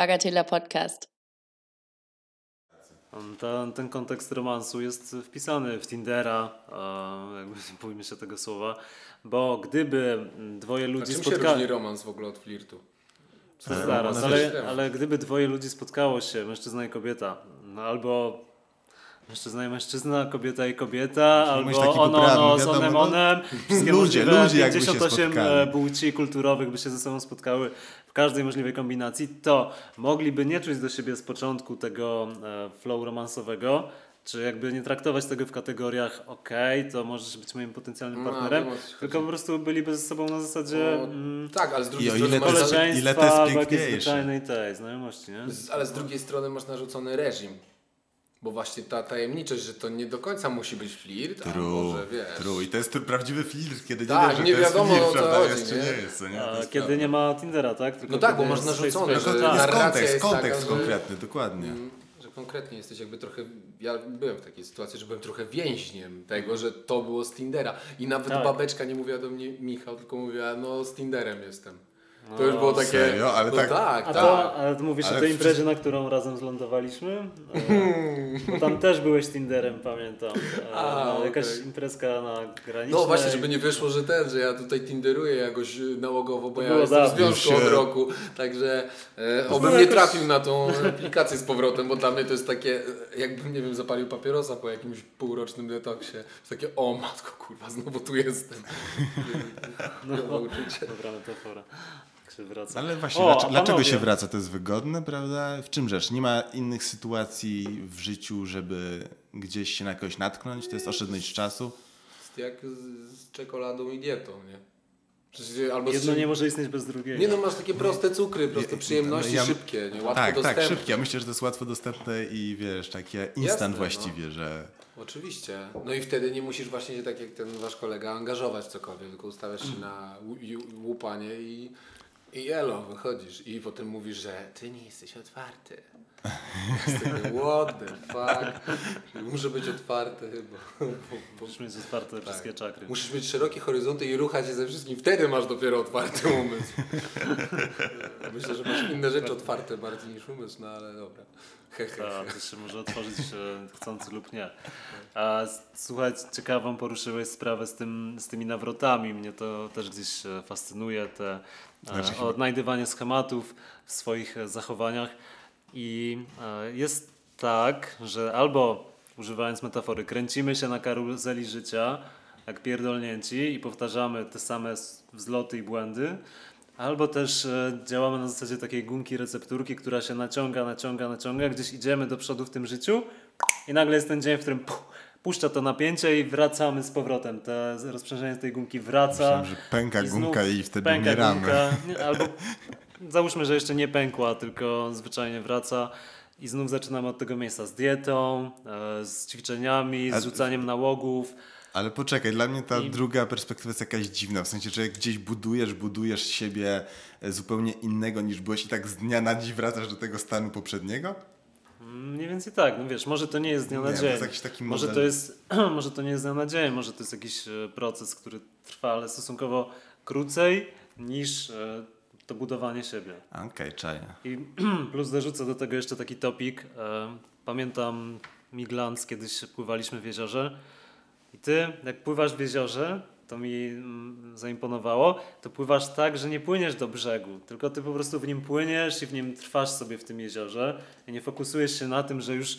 Bagatela Podcast. Ten, ten kontekst romansu jest wpisany w Tindera, jakby nie bójmy się tego słowa, bo gdyby dwoje ludzi spotkało... czym się różni romans w ogóle od flirtu? Zaraz, ale, ale gdyby dwoje ludzi spotkało się, mężczyzna i kobieta, no albo Mężczyzna i mężczyzna, kobieta i kobieta, albo ono, ono z onem, no. onem. Wszystkie ludzie, ludzie 58 e, płci kulturowych by się ze sobą spotkały w każdej możliwej kombinacji, to mogliby nie czuć do siebie z początku tego e, flow romansowego, czy jakby nie traktować tego w kategoriach ok, to możesz być moim potencjalnym no, partnerem, no, tylko po prostu byliby ze sobą na zasadzie no, mm, tak, ale z drugiej strony ile koleżeństwa, ile to jest albo jakiejś zwyczajnej tej znajomości. Nie? Ale z drugiej strony masz narzucony reżim bo właśnie ta tajemniczość, że to nie do końca musi być flirt, true, a może wiesz... True. I to jest prawdziwy flirt, kiedy tak, nie wiesz, nie że wiadomo, to jest flirt, prawda? Jeszcze nie, nie jest. Nie? A, kiedy nie ma Tindera, tak? Tylko no tak, bo masz narzucone, że tak. jest kontekst, jest kontekst taka, konkretny, że, dokładnie. Mm, że konkretnie jesteś jakby trochę... Ja byłem w takiej sytuacji, że byłem trochę więźniem tego, że to było z Tindera. I nawet tak. babeczka nie mówiła do mnie Michał, tylko mówiła, no z Tinderem jestem. To już było takie. Serio? Ale no tak. tak, a tak. To, ale to mówisz ale o tej imprezie, na którą razem zlądowaliśmy? Bo tam też byłeś Tinderem, pamiętam. A, no, jakaś okay. imprezka na granicy. No właśnie, żeby nie wyszło, że ten, że ja tutaj Tinderuję jakoś nałogowo, bo ja jestem w związku od roku. Także e, obym nie trafił na tą aplikację z powrotem, bo dla mnie to jest takie, jakbym, nie wiem, zapalił papierosa po jakimś półrocznym detoksie. Jest takie, o matko, kurwa, znowu tu jestem. No, dobra metafora się wraca. Ale właśnie, o, dlaczego, dlaczego się wraca? To jest wygodne, prawda? W czym rzecz? Nie ma innych sytuacji w życiu, żeby gdzieś się na kogoś natknąć? To jest oszczędność czasu? Jest jak z, z czekoladą i dietą, nie? Albo Jedno nie może istnieć bez drugiego. Nie no, masz takie proste cukry, proste przyjemności, ja, szybkie, nie? łatwo tak, dostępne. Tak, szybkie. Ja myślę, że to jest łatwo dostępne i wiesz, takie instant Jasne, no. właściwie, no. że... Oczywiście. No i wtedy nie musisz właśnie się tak jak ten wasz kolega angażować w cokolwiek, tylko ustawiasz się na łupanie i i elo, wychodzisz i potem mówisz, że ty nie jesteś otwarty. What the fuck? Muszę być otwarty, bo... Musisz mieć otwarte tak. wszystkie czakry. Musisz mieć szerokie horyzonty i ruchać się ze wszystkim. Wtedy masz dopiero otwarty umysł. Myślę, że masz inne rzeczy otwarte bardziej niż umysł, no ale dobra. Tak, to się może otworzyć chcący lub nie. A słuchaj, ciekawą poruszyłeś sprawę z, tym, z tymi nawrotami. Mnie to też gdzieś e, fascynuje, te znaczy, odnajdywanie schematów w swoich zachowaniach. I jest tak, że albo używając metafory, kręcimy się na karuzeli życia, jak pierdolnięci i powtarzamy te same wzloty i błędy, Albo też e, działamy na zasadzie takiej gumki recepturki, która się naciąga, naciąga, naciąga, gdzieś idziemy do przodu w tym życiu i nagle jest ten dzień, w którym puh, puszcza to napięcie i wracamy z powrotem. To rozprzężenie tej gumki wraca. Myślałem, że pęka i gumka i wtedy pęka umieramy. Gumka, albo załóżmy, że jeszcze nie pękła, tylko zwyczajnie wraca. I znów zaczynamy od tego miejsca z dietą, e, z ćwiczeniami, z rzucaniem nałogów. Ale poczekaj, dla mnie ta I... druga perspektywa jest jakaś dziwna, w sensie, że jak gdzieś budujesz, budujesz siebie e, zupełnie innego niż byłeś i tak z dnia na dzień wracasz do tego stanu poprzedniego? Mniej więcej tak, no wiesz, może to nie jest z dnia na dzień. To jest jakiś taki może, to jest, może to nie jest z dnia na dzień, może to jest jakiś e, proces, który trwa, ale stosunkowo krócej niż e, to budowanie siebie. Okej, okay, czaję. I plus dorzucę do tego jeszcze taki topik. Pamiętam Miglans, kiedyś pływaliśmy w jeziorze i ty, jak pływasz w jeziorze, to mi mm, zaimponowało, to pływasz tak, że nie płyniesz do brzegu, tylko ty po prostu w nim płyniesz i w nim trwasz sobie w tym jeziorze i nie fokusujesz się na tym, że już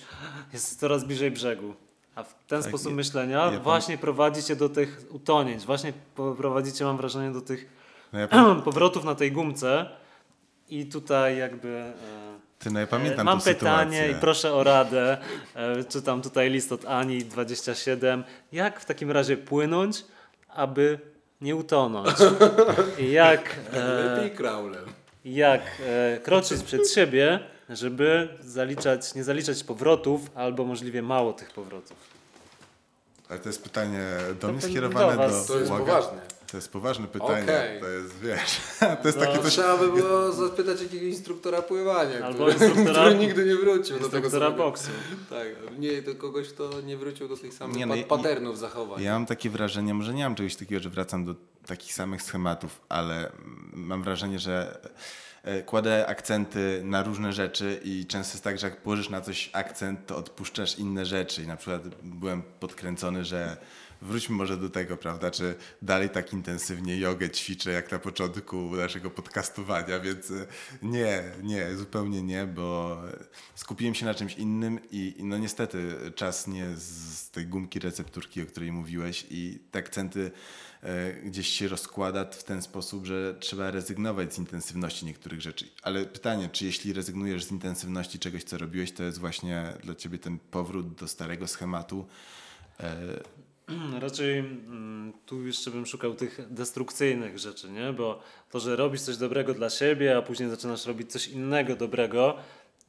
jest coraz bliżej brzegu. A w ten tak, sposób myślenia właśnie prowadzi cię do tych utonięć, właśnie prowadzi cię, mam wrażenie, do tych no ja powrotów na tej gumce i tutaj jakby... E, ty, no ja pamiętam Mam pytanie sytuację. i proszę o radę. E, czytam tutaj list od Ani 27. Jak w takim razie płynąć, aby nie utonąć? Jak, e, jak e, kroczyć przed siebie, żeby zaliczać, nie zaliczać powrotów, albo możliwie mało tych powrotów. Ale to jest pytanie do mnie skierowane do, do... To jest poważne. To jest poważne pytanie. Okay. To jest, wiesz, to jest no, takie coś... Trzeba by było zapytać jakiegoś instruktora pływania, Albo który, instruktora, który nigdy nie wrócił do tego samego. boksu. Tak, nie, to kogoś, kto nie wrócił do tych samych nie, no, patternów zachowań. Ja mam takie wrażenie, może nie mam czegoś takiego, że wracam do takich samych schematów, ale mam wrażenie, że e, kładę akcenty na różne rzeczy i często jest tak, że jak położysz na coś akcent, to odpuszczasz inne rzeczy. I na przykład byłem podkręcony, że wróćmy może do tego, prawda, czy dalej tak intensywnie jogę ćwiczę jak na początku naszego podcastowania, więc e, nie, nie, zupełnie nie, bo skupiłem się na czymś innym i, no niestety czas nie z tej gumki recepturki, o której mówiłeś i te akcenty e, gdzieś się rozkłada w ten sposób, że trzeba rezygnować z intensywności niektórych rzeczy. Ale pytanie, czy jeśli rezygnujesz z intensywności czegoś, co robiłeś, to jest właśnie dla ciebie ten powrót do starego schematu, e, Raczej mm, tu jeszcze bym szukał tych destrukcyjnych rzeczy, nie? Bo to, że robisz coś dobrego dla siebie, a później zaczynasz robić coś innego dobrego,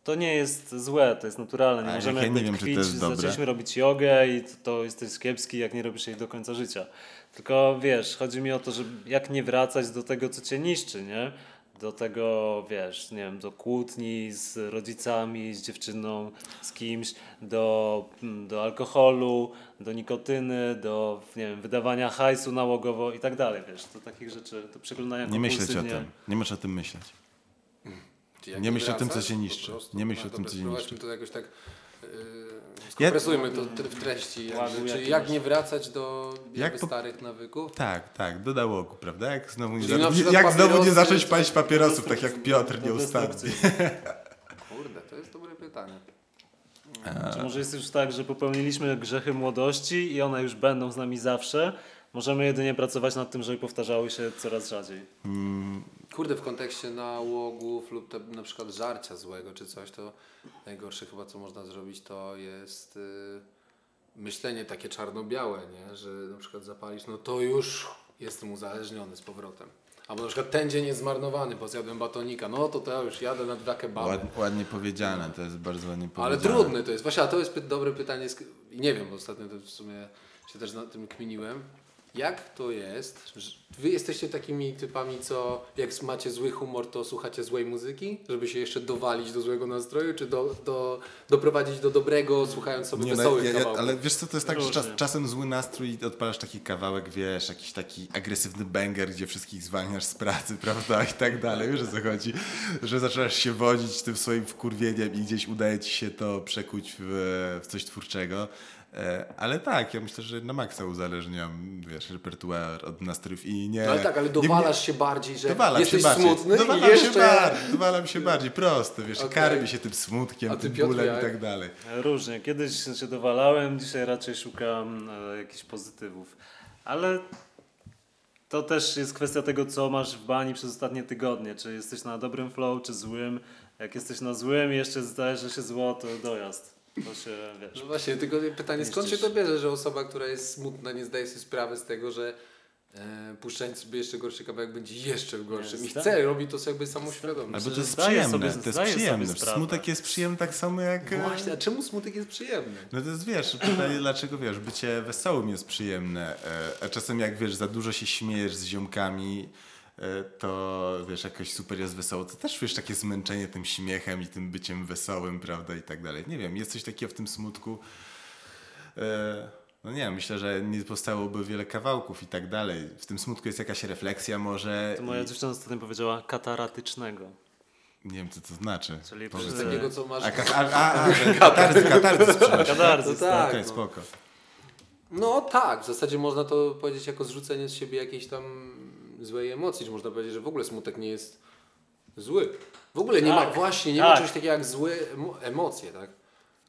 to nie jest złe, to jest naturalne. Nie A możemy ja nie wiem, czy to jest dobre. zaczęliśmy robić jogę i to, to jesteś kiepski, jak nie robisz jej do końca życia. Tylko wiesz, chodzi mi o to, że jak nie wracać do tego, co cię niszczy, nie? Do tego, wiesz, nie wiem, do kłótni z rodzicami, z dziewczyną, z kimś, do, mm, do alkoholu, do nikotyny, do, nie wiem, wydawania hajsu nałogowo i tak dalej, wiesz, do takich rzeczy, do przeglądania nie myśleć o tym. Nie możesz o tym myśleć. Nie myśl o tym, co się niszczy. Nie myśl o tym, co się niszczy. to jakoś tak yy, skompresujmy to w treści. jakby. Czyli jak nie wracać do Jak po- starych nawyków? Tak, tak, do nałogu, prawda? Jak znowu nie, za... jak znowu nie zacząć palić papierosów, tak jak Piotr nieustannie. Kurde, to jest dobre pytanie. Czy może jest już tak, że popełniliśmy grzechy młodości i one już będą z nami zawsze? Możemy jedynie pracować nad tym, żeby powtarzały się coraz rzadziej. Kurde, w kontekście nałogów lub te, na przykład żarcia złego czy coś, to najgorsze chyba co można zrobić to jest y, myślenie takie czarno-białe, nie? że na przykład zapalisz, no to już jestem uzależniony z powrotem. Albo na przykład ten dzień jest zmarnowany, bo zjadłem batonika, no to to ja już jadę na dwa kebaby. Ład, ładnie powiedziane, to jest bardzo ładnie Ale powiedziane. trudne to jest. Właśnie, a to jest dobre pytanie. nie wiem, bo ostatnio to w sumie się też nad tym kminiłem. Jak to jest, wy jesteście takimi typami, co jak macie zły humor, to słuchacie złej muzyki, żeby się jeszcze dowalić do złego nastroju, czy do, do, doprowadzić do dobrego, słuchając sobie Nie, no, wesołych ja, ja, kawałków? ale wiesz co, to jest tak, że czas, Różnie. czasem zły nastrój i odpalasz taki kawałek, wiesz, jakiś taki agresywny banger, gdzie wszystkich zwalniasz z pracy, prawda, i tak dalej, wiesz o co chodzi, że zaczynasz się wodzić tym swoim wkurwieniem i gdzieś udaje ci się to przekuć w, w coś twórczego. E, Ale tak, ja myślę, że na maksa uzależniam, wiesz, repertuar od nastrojów i nie... No ale tak, ale nie- dowalasz się bardziej, że Dowalam jesteś się bardziej. smutny dowalam i jeszcze... się bardziej, dowalam się bardziej, prosto, wiesz, Okej. karmi się tym smutkiem, tym Piotr, bólem jak? i tak dalej. Różnie. Kiedyś się dowalałem, dzisiaj raczej szukam e, jakichś pozytywów. Ale to też jest kwestia tego, co masz w bani przez ostatnie tygodnie. Czy jesteś na dobrym flow, czy złym. Jak jesteś na złym i jeszcze zdaje, że się zło, to dojazd. To się, wiesz... No właśnie, tylko pytanie, skąd się to bierze, że osoba, która jest smutna, nie zdaje sobie sprawy z tego, że e, puszczając sobie jeszcze gorszy kawałek będzie jeszcze gorszy. I chce, robi to jakby samoświadomie. Albo to jest zdaję przyjemne, sobie- to jest sobie przyjemne. Smutek jest przyjemny tak samo jak... e, Właśnie, a czemu smutek jest przyjemny? No to jest, wiesz, pytanie dlaczego, wiesz, bycie wesołym jest przyjemne, e, a czasem jak, wiesz, za dużo się śmiejesz z ziomkami, to, wiesz, jakoś super jest wesoło, to też, wiesz, takie zmęczenie tym śmiechem i tym byciem wesołym, prawda, i tak dalej. Nie wiem, jest coś takiego w tym smutku, e, no nie wiem, myślę, że nie powstałoby wiele kawałków i tak dalej. W tym smutku jest jakaś refleksja może, To moja i, dziewczyna ostatnio powiedziała kataratycznego. nie wiem, co to znaczy. Czyli Powiedz. Takiego, co masz... A, ka- a, a, a, No tak. Okej, no. spoko. No tak, w zasadzie można to powiedzieć jako zrzucenie z siebie jakiejś tam złej emocji, czy można powiedzieć, że w ogóle smutek nie jest zły. W ogóle nie ma, Tak, właśnie, nie ma tak. czegoś takiego jak złe emo- emocje, tak?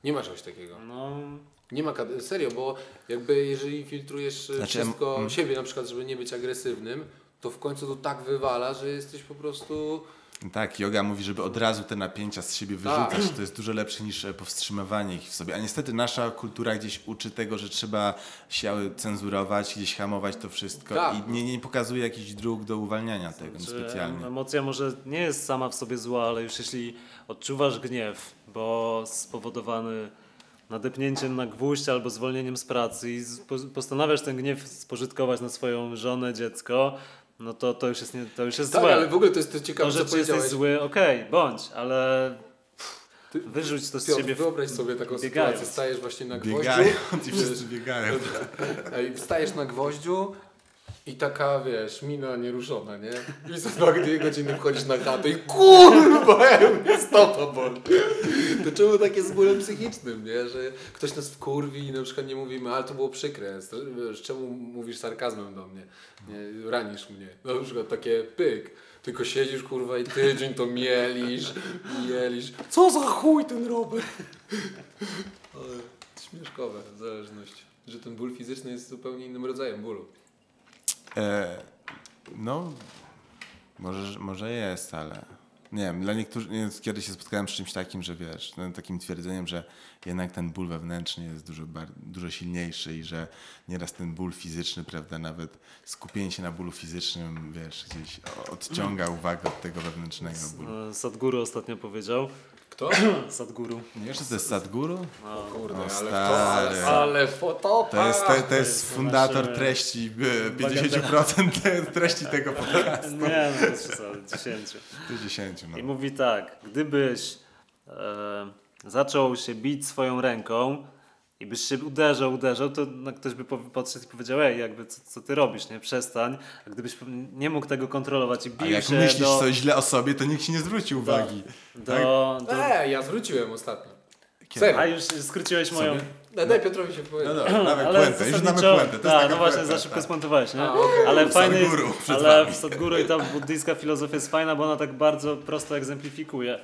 Nie ma czegoś takiego. No, Nie ma, serio, bo jakby jeżeli filtrujesz e, Znaczy, wszystko mm. siebie na przykład, żeby nie być agresywnym, to w końcu to tak wywala, że jesteś po prostu... Tak, yoga mówi, żeby od razu te napięcia z siebie Tak. wyrzucać. To jest dużo lepsze niż e, powstrzymywanie ich w sobie. A niestety nasza kultura gdzieś uczy tego, że trzeba się cenzurować, gdzieś hamować to wszystko Tak. i nie, nie pokazuje jakichś dróg do uwalniania tego Że specjalnie. Emocja może nie jest sama w sobie zła, ale już jeśli odczuwasz gniew, bo spowodowany nadepnięciem na gwóźdź albo zwolnieniem z pracy i postanawiasz ten gniew spożytkować na swoją żonę, dziecko, no to to już jest, nie, to już jest Tak, złe. ale w ogóle to jest to ciekawe, to, co że czy jesteś zły, okej, bądź, ale Ty- wyrzuć to z Piotr, siebie. wyobraź sobie taką biegając. sytuację, stajesz właśnie na gwoździu, Biegają i wszyscy biegają. Ej, wstajesz na gwoździu I taka, wiesz, mina nieruszona, nie? I za dwa godziny wchodzisz na chatę i kurwa, ja mnie stopa boli. To czemu takie z bólem psychicznym, nie? Że ktoś nas wkurwi i na przykład nie mówimy, ale to było przykre. Wiesz, czemu mówisz sarkazmem do mnie? Nie, ranisz mnie. Na przykład takie pyk. Tylko siedzisz kurwa i tydzień to mielisz, mielisz. Co za chuj ten Robert? Ale śmieszkowe, zależność. Że ten ból fizyczny jest zupełnie innym rodzajem bólu. E, no, może, może jest, ale nie wiem, dla niektórych, nie, kiedyś się spotkałem z czymś takim, że wiesz, no, takim twierdzeniem, że jednak ten ból wewnętrzny jest dużo, dużo silniejszy i że nieraz ten ból fizyczny, prawda, nawet skupienie się na bólu fizycznym, wiesz, gdzieś odciąga uwagę od tego wewnętrznego bólu. Sadhguru ostatnio powiedział. Kto? Sadhguru. Nie wiesz, że to jest Sadhguru? O kurde, O, ale, stary. to, ale, ale foto, To jest, to, to jest jest fundator treści, e, 50% te- treści tego podcastu. Nie, no to przesady, 10. To 10, no. I mówi tak, gdybyś e, zaczął się bić swoją ręką i byś się uderzał, uderzał, to no, ktoś by po- podszedł i powiedział, ej, jakby co, co ty robisz, nie, przestań. A gdybyś nie mógł tego kontrolować i A bił jak się myślisz do, coś źle o sobie, to nikt ci nie zwróci uwagi. do, do... E, ja zwróciłem ostatnio. Serio. A już skróciłeś moją... Daj, daj Piotrowi się powiedzieć. No dobra, mamy Ale puentę, już mamy puentę. To jest Tak, no właśnie, puenta, za szybko tak. spontowałeś, nie? A, okej. Ale fajny przed ale w Sadhguru i ta buddyjska filozofia jest fajna, bo ona tak bardzo prosto egzemplifikuje.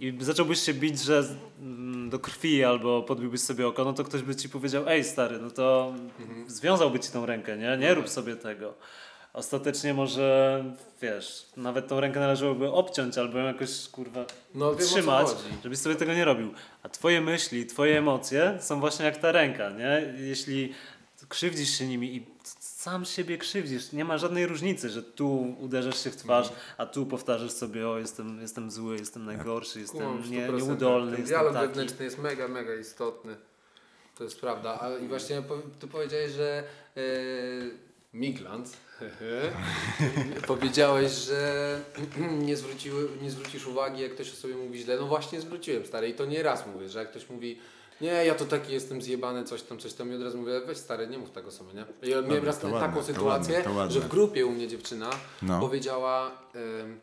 I zacząłbyś się bić, że mm, do krwi albo podbiłbyś sobie oko, no to ktoś by ci powiedział, ej stary, no to Mhm. związałby ci tą rękę, nie? Nie rób sobie tego. Ostatecznie może, wiesz, nawet tą rękę należałoby obciąć albo ją jakoś, kurwa, No, trzymać, żebyś sobie tego nie robił. A twoje myśli, twoje emocje są właśnie jak ta ręka, nie? Jeśli krzywdzisz się nimi i sam siebie krzywdzisz, nie ma żadnej różnicy, że tu uderzasz się w twarz, Mhm. a tu powtarzasz sobie, o jestem, jestem zły, jestem najgorszy, Kumam jestem nie, 100%. nieudolny, Ten dialog taki. wewnętrzny jest mega, mega istotny. To jest prawda. A, I właśnie tu powiedziałeś, że e, Miglant powiedziałeś, że nie, zwróciły, nie zwrócisz uwagi, jak ktoś o sobie mówi źle. No właśnie zwróciłem, stary. I to nie raz mówię, że jak ktoś mówi nie, ja to taki jestem zjebany, coś tam, coś tam i od razu mówię, weź stary, nie mów tak o sobie, nie? I ja miałem raz taką ładne, to sytuację, ładne, to ładne. że w grupie u mnie dziewczyna No. powiedziała em,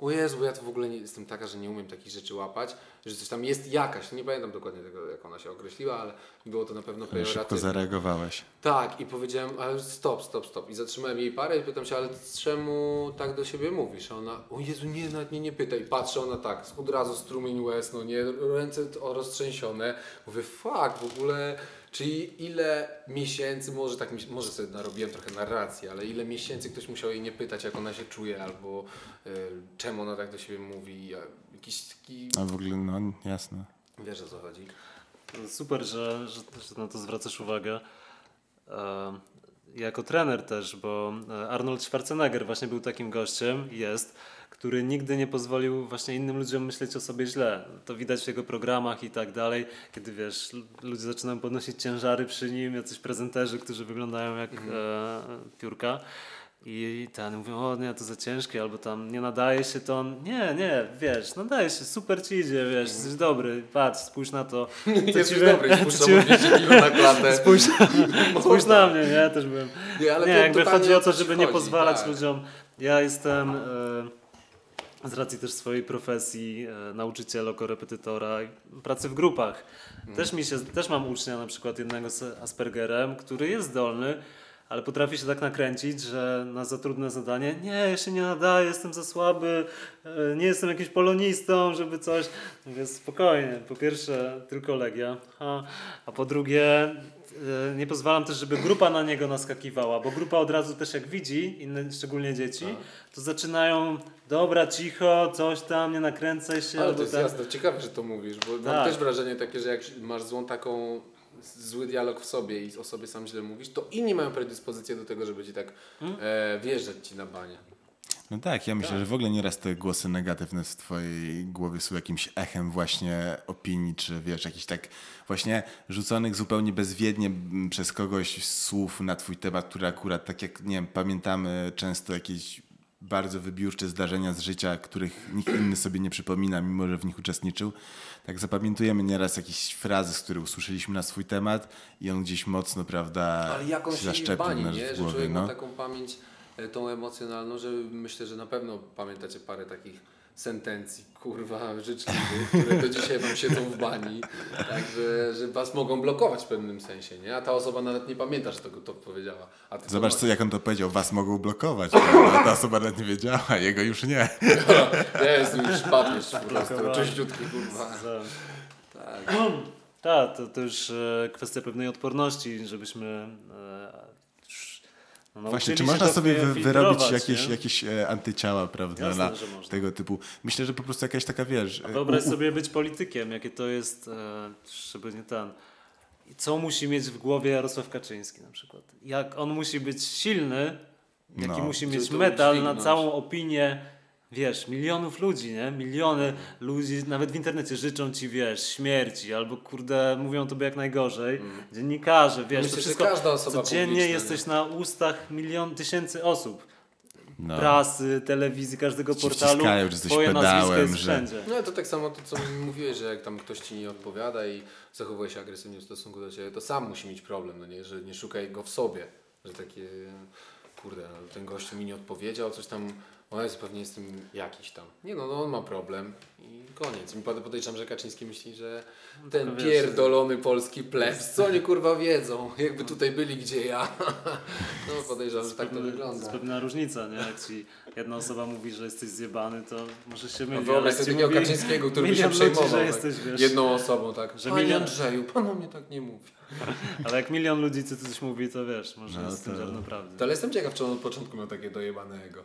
o Jezu, ja to w ogóle nie jestem taka, że nie umiem takich rzeczy łapać, że coś tam jest jakaś, nie pamiętam dokładnie tego, jak ona się określiła, ale było to na pewno Ale Szybko pejoratywne. zareagowałeś. Tak, i powiedziałem, ale stop, stop, stop. I zatrzymałem jej parę i pytam się, ale czemu tak do siebie mówisz? A ona, o Jezu, nie, nawet mnie nie pytaj. Patrzę, ona tak, od razu strumień łez, no nie, ręce roztrzęsione. Mówię, fuck, w ogóle, czyli ile miesięcy, może tak, może sobie narobiłem trochę narracji, ale ile miesięcy ktoś musiał jej nie pytać, jak ona się czuje, albo y, czemu ona tak do siebie mówi. a Jakiś taki, A w ogóle, no jasne. wiesz o co chodzi. Super, że, że, że na to zwracasz uwagę. E, jako trener też, bo e, Arnold Schwarzenegger właśnie był takim gościem, jest, który nigdy nie pozwolił właśnie innym ludziom myśleć o sobie źle. To widać w jego programach i tak dalej, kiedy wiesz, ludzie zaczynają podnosić ciężary przy nim, jacyś prezenterzy, którzy wyglądają jak e, piórka. I ten mówią, o nie, to za ciężkie, albo tam nie nadaje się to. On, nie, nie, wiesz, nadaje się, super ci idzie, wiesz, jesteś dobry, patrz, spójrz na to. Co Jesteś ci- dobry, spuszczam ci- o 200 kilo na klatę. Spójrz, spójrz na mnie, nie? Też byłem. Nie, ale nie, to jakby chodzi o to, żeby nie pozwalać tak. ludziom. Ja jestem e, z racji też swojej profesji e, nauczyciela, korepetytora, i pracy w grupach. Mhm. Też, mi się, też mam ucznia na przykład jednego z Aspergerem, który jest zdolny, ale potrafi się tak nakręcić, że na za trudne zadanie, nie, ja się nie nadaję, jestem za słaby, e, nie jestem jakimś polonistą, żeby coś. Mówię, spokojnie, po pierwsze tylko Legia, a, a po drugie nie pozwalam też, żeby grupa na niego naskakiwała, bo grupa od razu też jak widzi, inne, szczególnie dzieci, Tak. to zaczynają, dobra, cicho, coś tam, nie nakręcaj się. Ale to jest tak. jasne, ciekawe, że to mówisz, bo mam Tak. też wrażenie takie, że jak masz złą taką zły dialog w sobie i o sobie sam źle mówisz, to inni mają predyspozycję do tego, żeby ci tak Hmm? e, wjeżdżać ci na banie. No tak, ja myślę, że w ogóle nieraz te głosy negatywne w twojej głowie są jakimś echem właśnie opinii, czy wiesz, jakichś tak właśnie rzuconych zupełnie bezwiednie m, przez kogoś słów na twój temat, które akurat tak jak, nie wiem, pamiętamy często jakieś bardzo wybiórcze zdarzenia z życia, których nikt inny sobie nie przypomina, mimo że w nich uczestniczył. Tak zapamiętujemy nieraz jakieś frazy, które usłyszeliśmy na swój temat i on gdzieś mocno, prawda, Ale jak on się zaszczepił bani, nie? Że głowie. człowiek No. ma taką pamięć, tą emocjonalną, że myślę, że na pewno pamiętacie parę takich sentencji, kurwa, życzliwych, które do dzisiaj wam siedzą w bani, tak, że, że was mogą blokować w pewnym sensie, nie? A ta osoba nawet nie pamięta, że tego to powiedziała. A ty Zobacz, co, jak on to powiedział. Was mogą blokować. prawda? Ta osoba nawet nie wiedziała, jego już nie. Ja jestem już papież po prostu, czyściutki, kurwa. Tak. Tak, to, to już e, kwestia pewnej odporności, żebyśmy e, no, Właśnie, czy można sobie wyrobić jakieś, nie? jakieś e, antyciała, prawda, Jasne, na tego typu. Myślę, że po prostu jakaś taka, wiesz... A e, Wyobraź u- u- sobie być politykiem, jakie to jest, e, żeby nie ten. I co musi mieć w głowie Jarosław Kaczyński na przykład? Jak on musi być silny, jaki No. musi mieć to medal na całą opinię, wiesz, milionów ludzi, nie? Miliony ludzi, nawet w internecie życzą ci, wiesz, śmierci, albo kurde, mówią tobie jak najgorzej. Dziennikarze, wiesz, Mm. Myślę, to że wszystko, każda osoba codziennie jesteś na ustach milion, tysięcy osób. No. Prasy, telewizji, każdego Ci portalu. wciskają, że Twoje nazwisko pedałem, jest że- wszędzie. No to tak samo to, co mówiłeś, że jak tam ktoś ci nie odpowiada i zachowuje się agresywnie w stosunku do ciebie, to sam musi mieć problem, no nie? Że nie szukaj go w sobie. Że takie, kurde, no, ten gościu mi nie odpowiedział, coś tam, o Jezu, pewnie jestem jakiś tam. Nie no, no on ma problem i koniec. I pod- podejrzewam, że Kaczyński myśli, że ten tylko wiesz, pierdolony polski plebs, co oni kurwa wiedzą, jakby tutaj byli gdzie ja. No podejrzewam, że tak to To jest wygląda. pewna różnica, nie? Jak ci jedna osoba mówi, że jesteś zjebany, to możesz się No mylić. wyobraź ale sobie mówi Kaczyńskiego, który by się milion ludzi, przejmował że tak, jesteś, wiesz, jedną osobą, tak. że Panie milion- Andrzeju, pan o mnie tak nie mówi. Ale jak milion ludzi co coś mówi, to wiesz, może No jest tym to- ziarno prawdy. To ale jestem ciekaw, czy on od początku miał takie dojebane ego.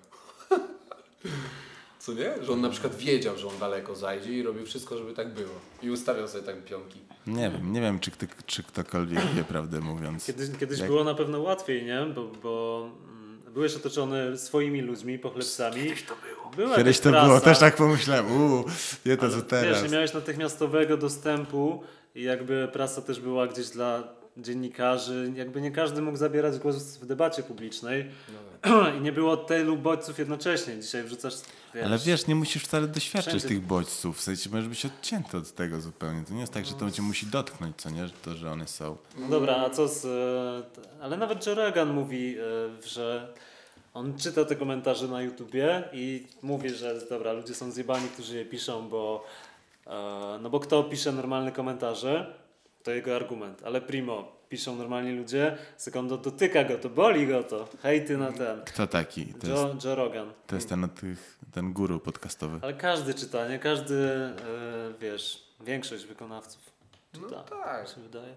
Co nie? Że on na przykład wiedział, że on daleko zajdzie i robił wszystko, żeby tak było. I ustawiał sobie tak pionki. Nie wiem, nie wiem, czy, kto, czy ktokolwiek wie prawdę mówiąc. Kiedyś, kiedyś Jak- było na pewno łatwiej, nie? Bo, bo mm, byłeś otoczony swoimi ludźmi, pochlebcami. Kiedyś to było. Była Kiedyś to było, też tak pomyślałem, uuu, nie to ale co teraz. Wiesz, nie miałeś natychmiastowego dostępu i jakby prasa też była gdzieś dla dziennikarzy. Jakby nie każdy mógł zabierać głos w debacie publicznej. I nie było tylu bodźców jednocześnie. Dzisiaj wrzucasz, wiesz, Ale wiesz, nie musisz wcale doświadczyć wszędzie- tych bodźców, w sensie możesz być odcięty od tego zupełnie. To nie jest tak, że to cię musi dotknąć, co nie, to, że one są. No dobra, a co z... e, Ale nawet Joe Rogan mówi, e, że on czyta te komentarze na YouTubie i mówi, że dobra, ludzie są zjebani, którzy je piszą, bo e, no bo kto pisze normalne komentarze, to jego argument. Ale primo, piszą normalni ludzie, sekondo dotyka go, to boli go to. Hejty na ten. Kto taki? To jest, Joe, Joe Rogan. to jest ten, od tych, ten guru podcastowy. Ale każdy czyta, nie? Każdy, e, wiesz, większość wykonawców czyta. No tak. Mi się wydaje.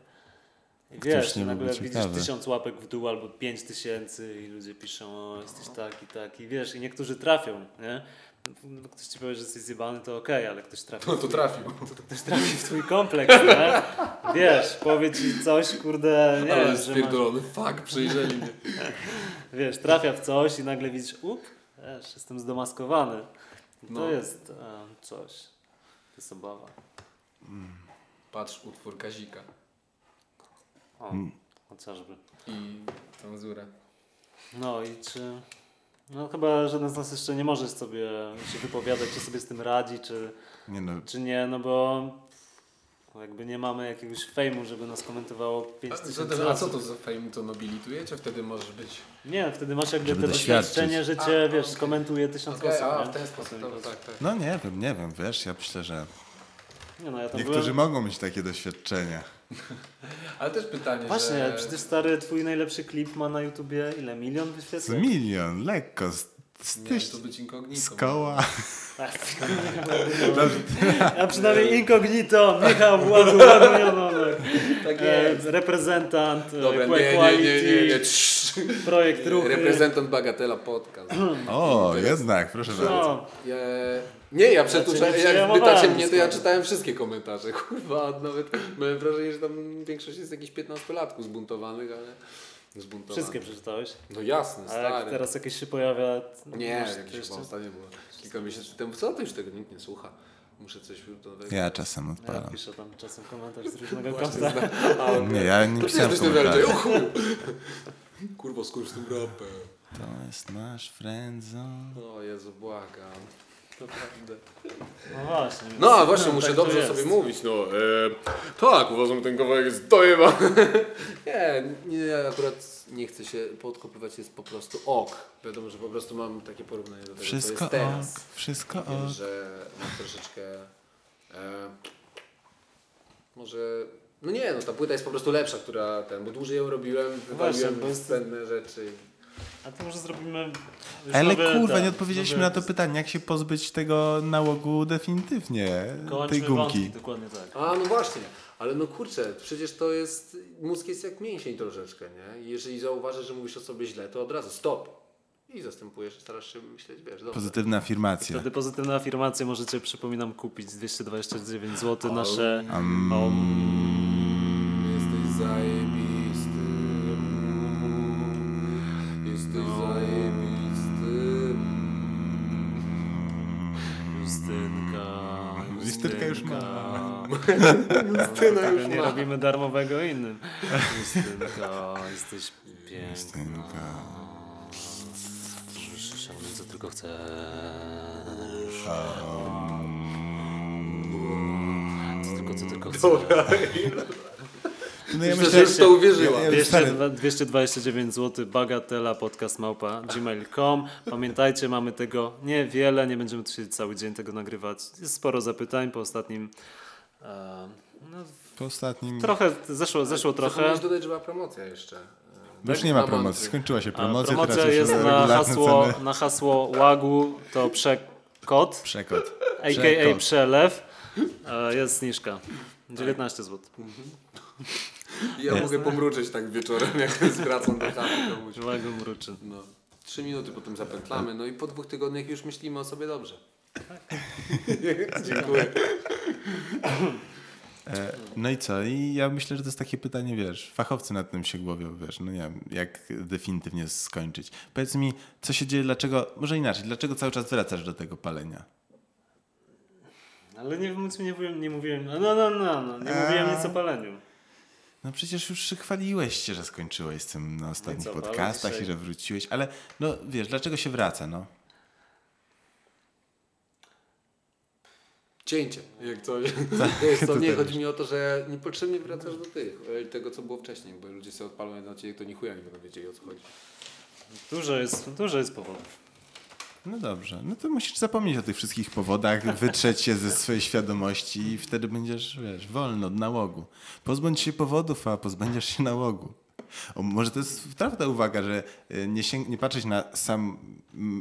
I Któż wiesz, nie nagle widzisz ciekawy. tysiąc łapek w dół albo pięć tysięcy i ludzie piszą, o, jesteś taki, taki, wiesz, i niektórzy trafią, nie? No, Ktoś ci powie, że jesteś zjebany, to okej, ale ktoś trafi, No to trafił. ktoś trafi w twój kompleks, nie? Wiesz, powie ci coś, kurde, nie Ale wiem, że masz, spierdolony, fuck, przejrzeli mnie. wiesz, trafia w coś i nagle widzisz, up, wiesz, jestem zdemaskowany. I to No. jest e, coś, to jest obawa. Patrz utwór Kazika O, Mm. chociażby. i cenzurę. No i czy. No chyba żaden z nas jeszcze nie może sobie się wypowiadać, czy sobie z tym radzi, czy, Nie no, czy nie, no bo jakby nie mamy jakiegoś fejmu, żeby nas komentowało 5 A, co, tysięcy to, a co to za fame to nobilituje? Czy wtedy możesz być... Nie, wtedy masz jakby Żeby te doświadczyć. doświadczenie, że cię, A, wiesz, okej. skomentuje tysiąc Okej, osób, a nie? w ten sposób, dobra, tak, tak. no nie wiem, nie wiem, wiesz, ja myślę, że Nie no, ja tam niektórzy byłem... mogą mieć takie doświadczenia. Ale też pytanie, Właśnie, że... przecież stary, twój najlepszy klip ma na YouTubie ile? Milion wyświetleń? milion, lekko, z, z, Miałeś tyś, to być inkognito. z koła. A przynajmniej incognito, Michał Ładuładujononek. Tak E, jest. reprezentant e, Dobra, nie, nie, nie, nie, nie. Projekt ruchy. Reprezentant Bagatela Podcast. O, jednak, proszę bardzo. No, Ja... Nie, ja Znaczy, nie jak pytacie mnie, to ja czytałem wszystkie komentarze. Kurwa, nawet miałem wrażenie, że tam większość jest jakichś 15-latków zbuntowanych, ale zbuntowanych. wszystkie przeczytałeś. No jasne, A jak stary. teraz jakieś się pojawia... Nie, jakieś jeszcze- ostatnio było kilka miesięcy temu. Co ty już tego nikt nie słucha? Muszę coś nowego. Ja czasem Ja odpalam. piszę tam czasem komentarz z różnego Właśnie konta. zna- A, okej. Nie, ja nie To ty pisałem komentarzy. O chuj. Kurwa, skórz z tym rapem. To jest nasz friendzone. O Jezu, błagam. Naprawdę. No właśnie. No, a właśnie, tak muszę to dobrze sobie mówić. No, e, tak, uważam, ten kawałek jest dojeba. nie, nie, ja akurat nie chcę się podkopywać, jest po prostu ok. Wiadomo, że po prostu mam takie porównanie do tego, Wszystko co jest teraz. ok, wszystko Wiem, ok. że mam troszeczkę... E, może... No nie, no ta płyta jest po prostu lepsza, która ten, bo dłużej ją robiłem, wywaliłem bo jest- zbędne rzeczy. A to może zrobimy... Ale nowy, kurwa, nie odpowiedzieliśmy nowy- na to pytanie, jak się pozbyć tego nałogu definitywnie, Kończmy tej gumki. Wątki, dokładnie tak. A, no właśnie. Ale no kurczę, przecież to jest, mózg jest jak mięsień troszeczkę, nie? I jeżeli zauważysz, że mówisz o sobie źle, to od razu stop. I zastępujesz, starasz się myśleć, wiesz, dobrze. Pozytywna afirmacja. Wtedy pozytywne afirmacje możecie, przypominam, kupić 229 zł nasze... Um, Jesteś zajebisty. Jesteś zajebisty. Justynka... Justynka już ma. Justyna już Nie ma. robimy darmowego innym. Justynka, jesteś piękna. Justynka. Osiągnąć co tylko chcesz. Co tylko, co tylko chcesz. Dobra. No ja Myślę, że już to uwierzyła. Ja, ja, stary, 200, 229 zł, bagatela, podcast małpa, gmail.com. Pamiętajcie, mamy tego niewiele, nie będziemy tu siedzieć cały dzień tego nagrywać. Jest sporo zapytań po ostatnim. E, no, po ostatnim... trochę, zeszło, zeszło trochę. Zapomniałeś dodać, że była promocja jeszcze. Bo już nie ma promocji, skończyła się A promocja, promocja teraz już jest na hasło, ceny. na hasło łagu, to przekod, Przekod. a.k.a. Przelew. E, Jest zniżka. 19 zł. Ja mogę pomruczeć tak wieczorem, jak zwracam do chaty komuś. Łagu mruczy. No. Trzy minuty potem zapętlamy, no i po dwóch tygodniach już myślimy o sobie dobrze. Dziękuję. E, No i co? I ja myślę, że to jest takie pytanie, wiesz, fachowcy nad tym się głowią, wiesz, no nie wiem, jak definitywnie skończyć. Powiedz mi, co się dzieje, dlaczego, może inaczej, dlaczego cały czas wracasz do tego palenia? Ale nie, nic mi nie mówiłem, nie mówiłem, no no no, no, no nie mówiłem nic o paleniu. No przecież już chwaliłeś się, że skończyłeś z tym na ostatnich co, podcastach i że wróciłeś, ale no wiesz, dlaczego się wraca, no? Cięcie, jak coś. Wiesz, to to nie tak chodzi mi o to, że niepotrzebnie wracasz do tych, e, tego co było wcześniej, bo ludzie sobie odpalą na ciebie, to ni chuja nie będą wiedzieli o co chodzi. Dużo jest, dużo jest powodów. No dobrze, no to musisz zapomnieć o tych wszystkich powodach, wytrzeć się ze swojej świadomości i wtedy będziesz, wiesz, wolny od nałogu. Pozbądź się powodów, a pozbędziesz się nałogu. O, może to jest trafna uwaga, że y, nie, sięg- nie patrzeć na sam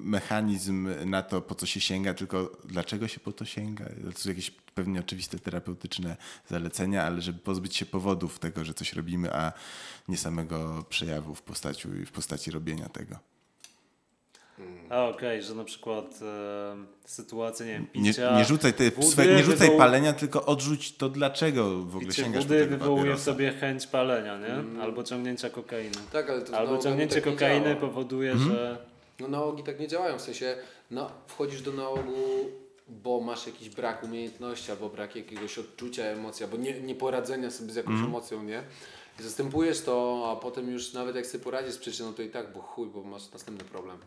mechanizm, na to, po co się sięga, tylko dlaczego się po to sięga. To są jakieś pewnie oczywiste terapeutyczne zalecenia, ale żeby pozbyć się powodów tego, że coś robimy, a nie samego przejawu w postaci, w postaci robienia tego. A okej, że na przykład e, sytuacja, nie wiem, Nie, picia nie rzucaj, te, wody swe, nie rzucaj wywołu- palenia, tylko odrzuć to, dlaczego w ogóle Picie sięgasz wody wywołuje w papierosa. sobie chęć palenia, nie? Albo ciągnięcia kokainy. Tak, ale to Albo ciągnięcie tak nie kokainy powoduje, Mhm. że No nałogi tak nie działają, w sensie no, wchodzisz do nałogu, bo masz jakiś brak umiejętności, albo brak jakiegoś odczucia emocji, albo nie, nieporadzenia sobie z jakąś Mhm. emocją, nie? I zastępujesz to, a potem już nawet jak sobie poradzisz z przyczyną, to i tak, bo chuj, bo masz następny problem.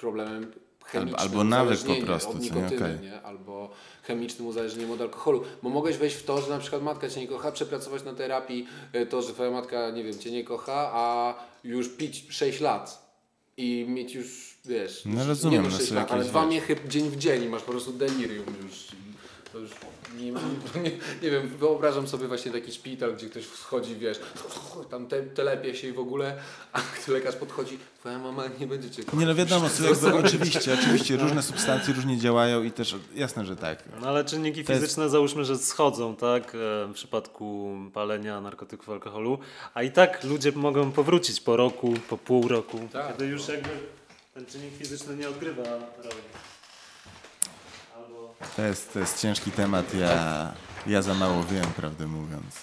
Problemem chemicznym, albo nawyk po prostu, od nikotyny, Okej. nie? Albo chemicznym uzależnieniem od alkoholu. Bo mogłeś wejść w to, że na przykład matka cię nie kocha, przepracować na terapii e, to, że twoja matka, nie wiem, cię nie kocha, a już pić 6 lat i mieć już, wiesz, No rozumiem, nie no no 6 są lat, ale dwa miechy dzień w dzień masz po prostu delirium już. To już nie, nie, nie wiem, wyobrażam sobie właśnie taki szpital, gdzie ktoś wchodzi, wiesz, tam te, telepie się i w ogóle, a lekarz podchodzi, twoja mama nie będzie cię kochać. Nie no wiadomo, co jakby, oczywiście, oczywiście, różne substancje różnie działają i też jasne, że tak. No ale czynniki To jest- fizyczne załóżmy, że schodzą, tak? e, W przypadku palenia narkotyków, alkoholu, a i tak ludzie mogą powrócić po roku, po pół roku, Tak. kiedy już jakby ten czynnik fizyczny nie odgrywa roli. To jest, to jest ciężki temat, ja, ja za mało wiem, prawdę mówiąc.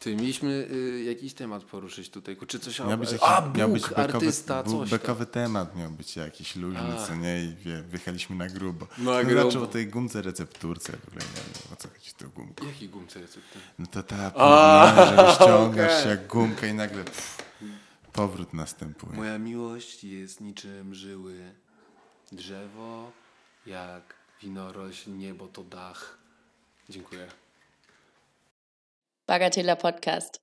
Ty, mieliśmy y, jakiś temat poruszyć tutaj, czy coś Miał być jakiś, A, Bóg, miał być bekowy, artysta, coś bekowy temat, miał być jakiś luźny, A. co nie, i wie, wyjechaliśmy na grubo. No, grubo. Znaczy o tej gumce recepturce, w ogóle nie wiem, o co chodzi z tą gumką. Jaki gumce recepty? No to ta A, płyna, że ściągasz się jak gumkę i nagle pff, Powrót następuje. Moja miłość jest niczym żyły drzewo, jak winorośl, niebo to dach. Dziękuję. Bagatela Podcast.